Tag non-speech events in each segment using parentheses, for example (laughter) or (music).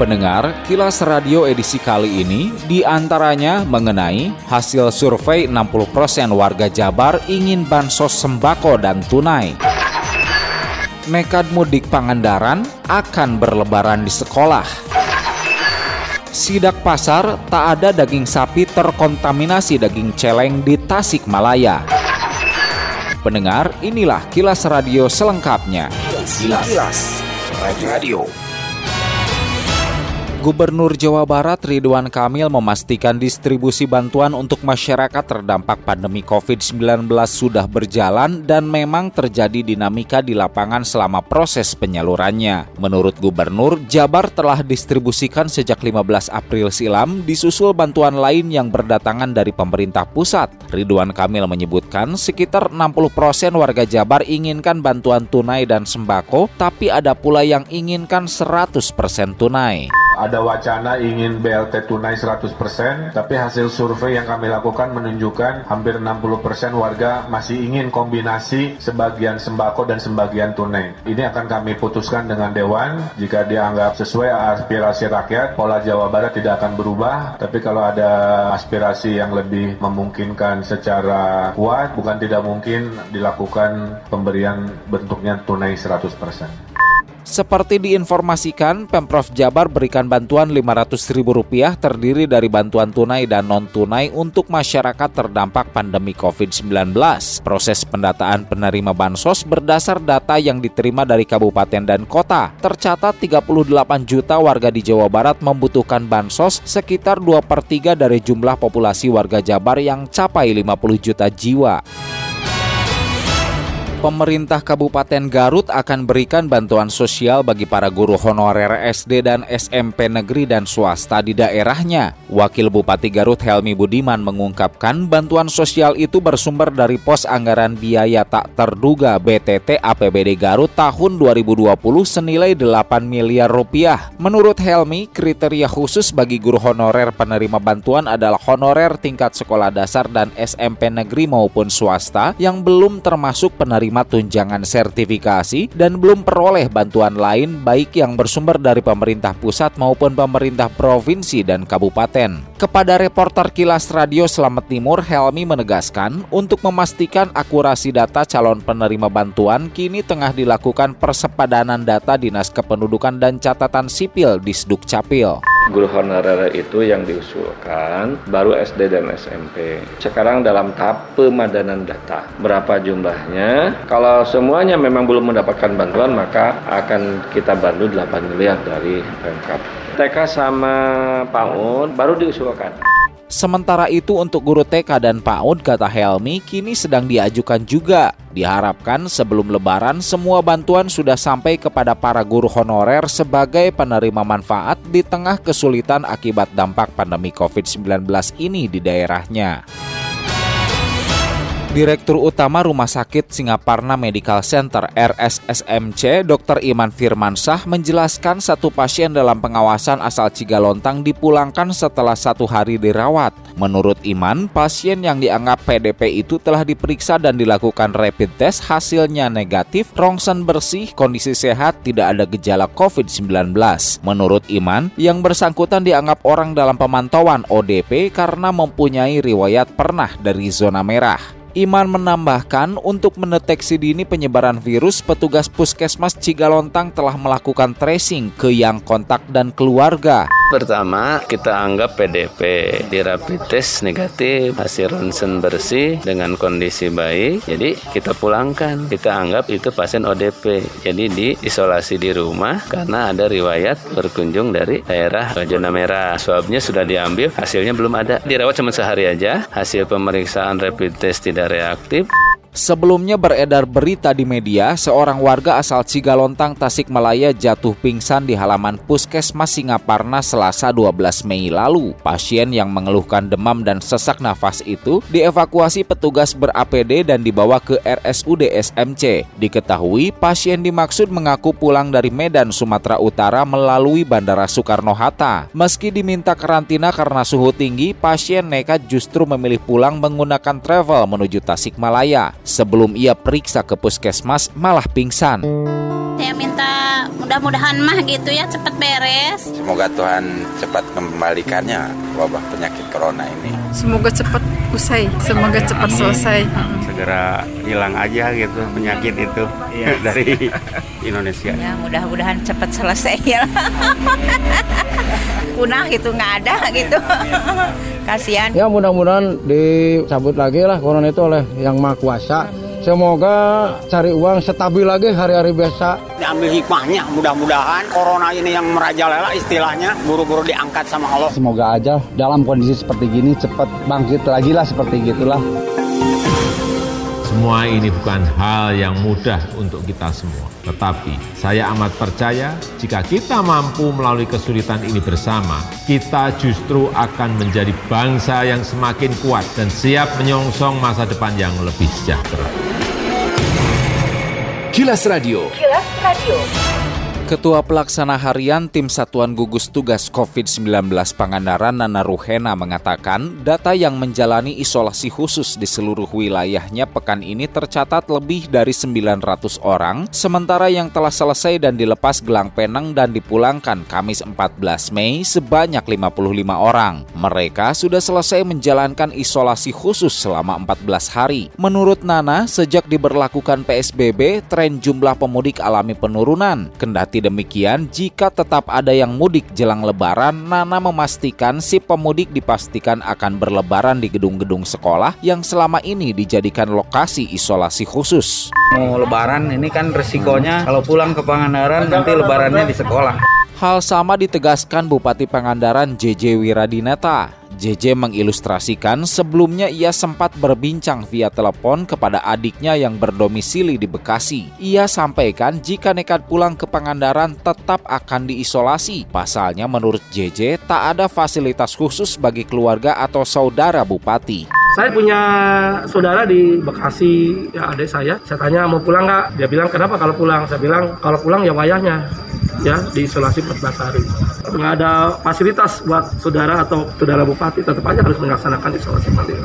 Pendengar, kilas radio edisi kali ini di antaranya mengenai hasil survei 60% warga Jabar ingin bansos sembako dan tunai. Nekat mudik Pangandaran akan berlebaran di sekolah. Sidak pasar tak ada daging sapi terkontaminasi daging celeng di Tasikmalaya. Pendengar, inilah kilas radio selengkapnya. Kilas, Kilas. Radio. Gubernur Jawa Barat Ridwan Kamil memastikan distribusi bantuan untuk masyarakat terdampak pandemi COVID-19 sudah berjalan dan memang terjadi dinamika di lapangan selama proses penyalurannya. Menurut Gubernur, Jabar telah distribusikan sejak 15 April silam disusul bantuan lain yang berdatangan dari pemerintah pusat. Ridwan Kamil menyebutkan sekitar 60% warga Jabar inginkan bantuan tunai dan sembako, tapi ada pula yang inginkan 100% tunai. Ada wacana ingin BLT tunai 100%, tapi hasil survei yang kami lakukan menunjukkan hampir 60% warga masih ingin kombinasi sebagian sembako dan sebagian tunai. Ini akan kami putuskan dengan Dewan, jika dianggap sesuai aspirasi rakyat, pola Jawa Barat tidak akan berubah, tapi kalau ada aspirasi yang lebih memungkinkan secara kuat, bukan tidak mungkin dilakukan pemberian bentuknya tunai 100%. Seperti diinformasikan, Pemprov Jabar berikan bantuan Rp500.000 terdiri dari bantuan tunai dan non-tunai untuk masyarakat terdampak pandemi COVID-19. Proses pendataan penerima bansos berdasar data yang diterima dari kabupaten dan kota. Tercatat 38 juta warga di Jawa Barat membutuhkan bansos sekitar 2 per 3 dari jumlah populasi warga Jabar yang capai 50 juta jiwa pemerintah Kabupaten Garut akan berikan bantuan sosial bagi para guru honorer SD dan SMP negeri dan swasta di daerahnya. Wakil Bupati Garut Helmi Budiman mengungkapkan bantuan sosial itu bersumber dari pos anggaran biaya tak terduga BTT APBD Garut tahun 2020 senilai 8 miliar rupiah. Menurut Helmi, kriteria khusus bagi guru honorer penerima bantuan adalah honorer tingkat sekolah dasar dan SMP negeri maupun swasta yang belum termasuk penerima menerima tunjangan sertifikasi dan belum peroleh bantuan lain baik yang bersumber dari pemerintah pusat maupun pemerintah provinsi dan kabupaten. Kepada reporter Kilas Radio Selamat Timur, Helmi menegaskan untuk memastikan akurasi data calon penerima bantuan kini tengah dilakukan persepadanan data Dinas Kependudukan dan Catatan Sipil di Sdukcapil guru honorer itu yang diusulkan baru SD dan SMP. Sekarang dalam tahap pemadanan data. Berapa jumlahnya? Kalau semuanya memang belum mendapatkan bantuan maka akan kita bantu 8 miliar dari Pemkap. TK sama PAUD baru diusulkan. Sementara itu untuk guru TK dan PAUD kata Helmi kini sedang diajukan juga. Diharapkan sebelum lebaran semua bantuan sudah sampai kepada para guru honorer sebagai penerima manfaat di tengah kesulitan akibat dampak pandemi COVID-19 ini di daerahnya. Direktur Utama Rumah Sakit Singaparna Medical Center RSSMC Dr. Iman Firmansah menjelaskan satu pasien dalam pengawasan asal Cigalontang dipulangkan setelah satu hari dirawat. Menurut Iman, pasien yang dianggap PDP itu telah diperiksa dan dilakukan rapid test hasilnya negatif, rongsen bersih, kondisi sehat, tidak ada gejala COVID-19. Menurut Iman, yang bersangkutan dianggap orang dalam pemantauan ODP karena mempunyai riwayat pernah dari zona merah. Iman menambahkan untuk mendeteksi dini penyebaran virus, petugas puskesmas Cigalontang telah melakukan tracing ke yang kontak dan keluarga. Pertama, kita anggap PDP di rapid test negatif, hasil ronsen bersih dengan kondisi baik. Jadi kita pulangkan, kita anggap itu pasien ODP. Jadi diisolasi di rumah karena ada riwayat berkunjung dari daerah zona merah. Swabnya sudah diambil, hasilnya belum ada. Dirawat cuma sehari aja, hasil pemeriksaan rapid test tidak reaktif. Sebelumnya beredar berita di media, seorang warga asal Cigalontang, Tasikmalaya jatuh pingsan di halaman Puskesmas Singaparna Selasa 12 Mei lalu. Pasien yang mengeluhkan demam dan sesak nafas itu dievakuasi petugas ber-APD dan dibawa ke RSUD SMC. Diketahui pasien dimaksud mengaku pulang dari Medan, Sumatera Utara melalui Bandara Soekarno-Hatta. Meski diminta karantina karena suhu tinggi, pasien nekat justru memilih pulang menggunakan travel menuju Tasikmalaya. Sebelum ia periksa ke puskesmas, malah pingsan. Saya minta mudah-mudahan mah gitu ya cepat beres. Semoga Tuhan cepat kembalikannya wabah penyakit corona ini. Semoga cepat usai, semoga cepat selesai. Segera hilang aja gitu penyakit itu (laughs) dari Indonesia. Ya mudah-mudahan cepat selesai ya. (laughs) Punah gitu nggak ada gitu. (laughs) Kasihan. Ya mudah-mudahan dicabut lagi lah corona itu oleh yang maha kuasa. Semoga cari uang stabil lagi hari-hari biasa. Diambil hikmahnya, mudah-mudahan corona ini yang merajalela istilahnya, buru-buru diangkat sama Allah. Semoga aja dalam kondisi seperti gini cepat bangkit lagi lah seperti gitulah. Semua ini bukan hal yang mudah untuk kita semua. Tetapi saya amat percaya jika kita mampu melalui kesulitan ini bersama, kita justru akan menjadi bangsa yang semakin kuat dan siap menyongsong masa depan yang lebih sejahtera. Kilas Radio. Kilas Radio. Ketua Pelaksana Harian Tim Satuan Gugus Tugas COVID-19 Pangandaran Nana Ruhena mengatakan data yang menjalani isolasi khusus di seluruh wilayahnya pekan ini tercatat lebih dari 900 orang, sementara yang telah selesai dan dilepas gelang penang dan dipulangkan Kamis 14 Mei sebanyak 55 orang. Mereka sudah selesai menjalankan isolasi khusus selama 14 hari. Menurut Nana, sejak diberlakukan PSBB, tren jumlah pemudik alami penurunan. Kendati demikian, jika tetap ada yang mudik jelang lebaran, Nana memastikan si pemudik dipastikan akan berlebaran di gedung-gedung sekolah yang selama ini dijadikan lokasi isolasi khusus. Mau lebaran ini kan resikonya kalau pulang ke Pangandaran nanti lebarannya di sekolah. Hal sama ditegaskan Bupati Pangandaran JJ Wiradinata. JJ mengilustrasikan sebelumnya ia sempat berbincang via telepon kepada adiknya yang berdomisili di Bekasi. Ia sampaikan jika nekat pulang ke Pangandaran tetap akan diisolasi. Pasalnya menurut JJ tak ada fasilitas khusus bagi keluarga atau saudara bupati. Saya punya saudara di Bekasi, ya adik saya. Saya tanya mau pulang nggak? Dia bilang kenapa kalau pulang? Saya bilang kalau pulang ya wayahnya ya diisolasi 14 hari. Nggak ada fasilitas buat saudara atau saudara bupati tetap aja harus melaksanakan isolasi mandiri.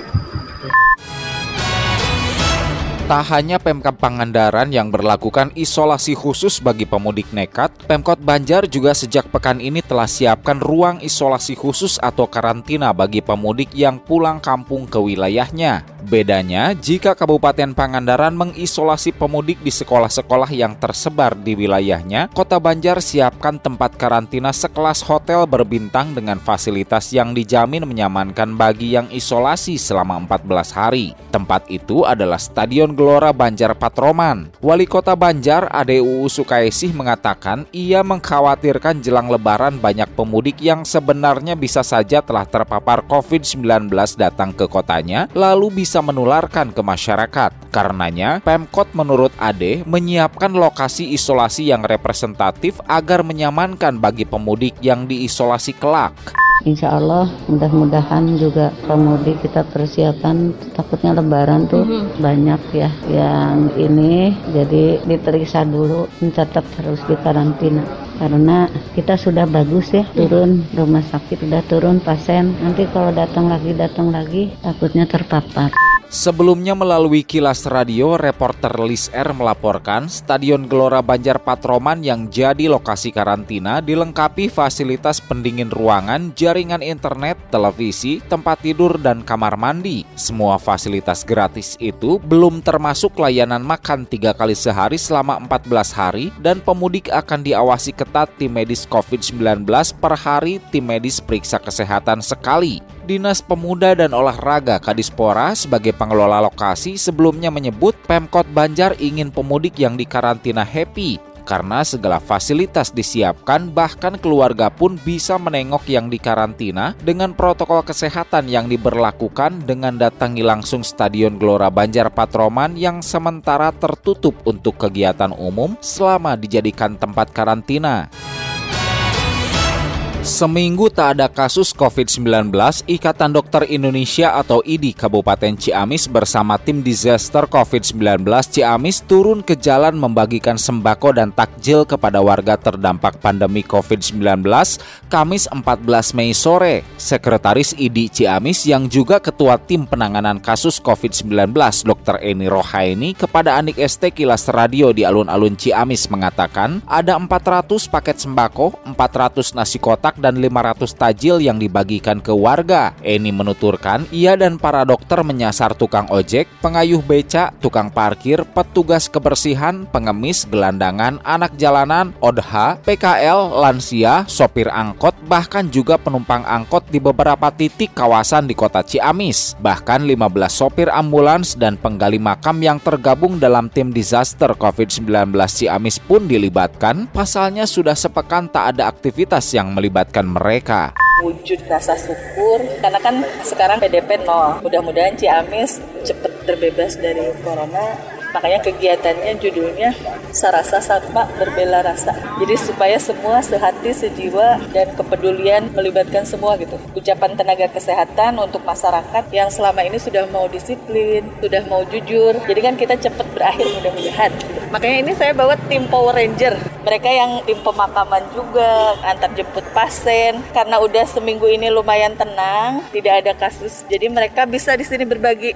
Tak hanya Pemkap Pangandaran yang berlakukan isolasi khusus bagi pemudik nekat, Pemkot Banjar juga sejak pekan ini telah siapkan ruang isolasi khusus atau karantina bagi pemudik yang pulang kampung ke wilayahnya. Bedanya, jika Kabupaten Pangandaran mengisolasi pemudik di sekolah-sekolah yang tersebar di wilayahnya, Kota Banjar siapkan tempat karantina sekelas hotel berbintang dengan fasilitas yang dijamin menyamankan bagi yang isolasi selama 14 hari. Tempat itu adalah Stadion Gelora Banjar Patroman. Wali Kota Banjar, ADUU Sukaisih mengatakan ia mengkhawatirkan jelang lebaran banyak pemudik yang sebenarnya bisa saja telah terpapar COVID-19 datang ke kotanya, lalu bisa menularkan ke masyarakat. Karenanya, Pemkot menurut Ade menyiapkan lokasi isolasi yang representatif agar menyamankan bagi pemudik yang diisolasi kelak. Insya Allah mudah-mudahan juga pemudik kita persiapan takutnya lebaran tuh mm -hmm. banyak ya yang ini jadi diperiksa dulu tetap harus di karantina karena kita sudah bagus ya turun rumah sakit sudah turun pasien nanti kalau datang lagi datang lagi takutnya terpapar. Sebelumnya melalui kilas radio, reporter Lis R melaporkan Stadion Gelora Banjar Patroman yang jadi lokasi karantina dilengkapi fasilitas pendingin ruangan, jaringan internet, televisi, tempat tidur, dan kamar mandi. Semua fasilitas gratis itu belum termasuk layanan makan tiga kali sehari selama 14 hari dan pemudik akan diawasi ketat tim medis COVID-19 per hari tim medis periksa kesehatan sekali. Dinas Pemuda dan Olahraga Kadispora sebagai pengelola lokasi sebelumnya menyebut Pemkot Banjar ingin pemudik yang dikarantina happy karena segala fasilitas disiapkan bahkan keluarga pun bisa menengok yang dikarantina dengan protokol kesehatan yang diberlakukan dengan datangi langsung Stadion Gelora Banjar Patroman yang sementara tertutup untuk kegiatan umum selama dijadikan tempat karantina. Seminggu tak ada kasus COVID-19, Ikatan Dokter Indonesia atau IDI Kabupaten Ciamis bersama tim disaster COVID-19 Ciamis turun ke jalan membagikan sembako dan takjil kepada warga terdampak pandemi COVID-19 Kamis 14 Mei sore. Sekretaris IDI Ciamis yang juga ketua tim penanganan kasus COVID-19 Dr. Eni Rohaini kepada Anik ST Kilas Radio di alun-alun Ciamis mengatakan ada 400 paket sembako, 400 nasi kotak dan 500 tajil yang dibagikan ke warga. Eni menuturkan, ia dan para dokter menyasar tukang ojek, pengayuh beca, tukang parkir, petugas kebersihan, pengemis, gelandangan, anak jalanan, ODH, PKL, lansia, sopir angkot, bahkan juga penumpang angkot di beberapa titik kawasan di kota Ciamis. Bahkan 15 sopir ambulans dan penggali makam yang tergabung dalam tim disaster COVID-19 Ciamis pun dilibatkan. Pasalnya sudah sepekan tak ada aktivitas yang melibatkan melibatkan mereka. Wujud rasa syukur karena kan sekarang PDP nol. Mudah-mudahan Ciamis cepat terbebas dari corona makanya kegiatannya judulnya Sarasa Satma Berbela Rasa. Jadi supaya semua sehati sejiwa dan kepedulian melibatkan semua gitu. Ucapan tenaga kesehatan untuk masyarakat yang selama ini sudah mau disiplin sudah mau jujur. Jadi kan kita cepat berakhir mudah-mudahan makanya ini saya bawa tim Power Ranger. Mereka yang tim pemakaman juga antar jemput pasien. Karena udah seminggu ini lumayan tenang tidak ada kasus. Jadi mereka bisa di sini berbagi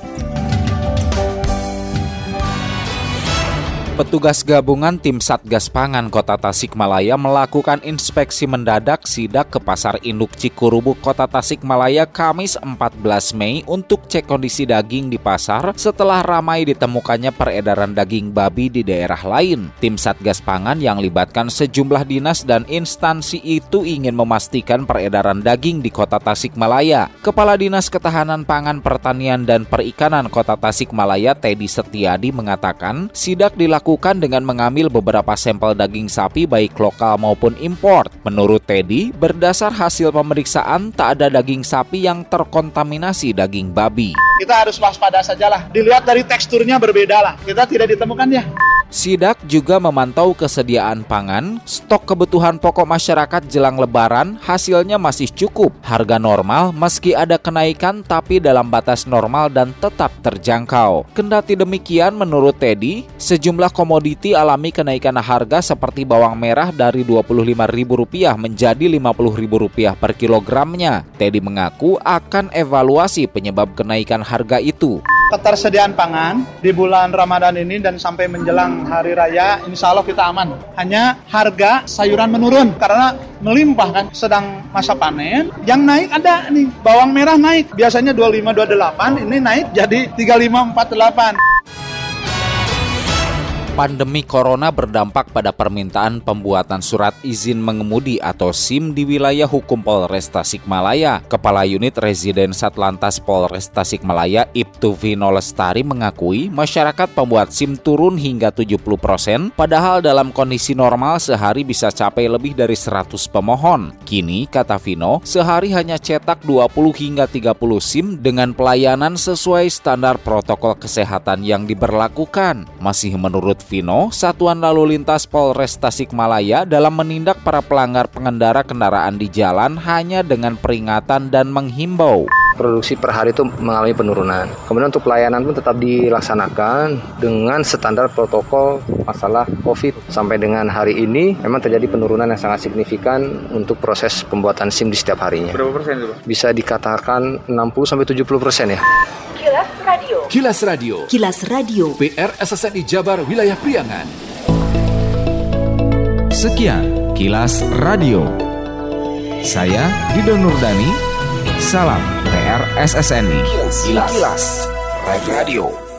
Petugas gabungan tim Satgas Pangan Kota Tasikmalaya melakukan inspeksi mendadak sidak ke Pasar Induk Cikurubuk Kota Tasikmalaya Kamis 14 Mei untuk cek kondisi daging di pasar setelah ramai ditemukannya peredaran daging babi di daerah lain. Tim Satgas Pangan yang libatkan sejumlah dinas dan instansi itu ingin memastikan peredaran daging di Kota Tasikmalaya. Kepala Dinas Ketahanan Pangan Pertanian dan Perikanan Kota Tasikmalaya Teddy Setiadi mengatakan sidak dilakukan dilakukan dengan mengambil beberapa sampel daging sapi baik lokal maupun impor. Menurut Teddy, berdasar hasil pemeriksaan tak ada daging sapi yang terkontaminasi daging babi. Kita harus waspada sajalah. Dilihat dari teksturnya berbeda lah. Kita tidak ditemukan ya. Sidak juga memantau kesediaan pangan, stok kebutuhan pokok masyarakat jelang lebaran hasilnya masih cukup. Harga normal meski ada kenaikan tapi dalam batas normal dan tetap terjangkau. Kendati demikian menurut Teddy, sejumlah komoditi alami kenaikan harga seperti bawang merah dari Rp25.000 menjadi Rp50.000 per kilogramnya. Teddy mengaku akan evaluasi penyebab kenaikan harga itu ketersediaan pangan di bulan Ramadan ini dan sampai menjelang hari raya insya Allah kita aman. Hanya harga sayuran menurun karena melimpah kan sedang masa panen. Yang naik ada nih bawang merah naik biasanya 25 28 ini naik jadi 35 48. Pandemi corona berdampak pada permintaan pembuatan surat izin mengemudi atau SIM di wilayah hukum Polres Tasikmalaya. Kepala Unit Residen Satlantas Polres Tasikmalaya, Ibtu Vino Lestari mengakui masyarakat pembuat SIM turun hingga 70%, padahal dalam kondisi normal sehari bisa capai lebih dari 100 pemohon. Kini, kata Vino, sehari hanya cetak 20 hingga 30 SIM dengan pelayanan sesuai standar protokol kesehatan yang diberlakukan. Masih menurut Vino, Satuan Lalu Lintas Polres Tasikmalaya dalam menindak para pelanggar pengendara kendaraan di jalan hanya dengan peringatan dan menghimbau produksi per hari itu mengalami penurunan. Kemudian untuk pelayanan pun tetap dilaksanakan dengan standar protokol masalah COVID. Sampai dengan hari ini memang terjadi penurunan yang sangat signifikan untuk proses pembuatan SIM di setiap harinya. Berapa persen itu, Bisa dikatakan 60 sampai 70 persen ya. Kilas Radio. Kilas Radio. PR SSNI Jabar Wilayah Priangan. Sekian Kilas Radio. Saya Dido Nurdani. Salam PR SSNI. Kilas, Kilas Radio.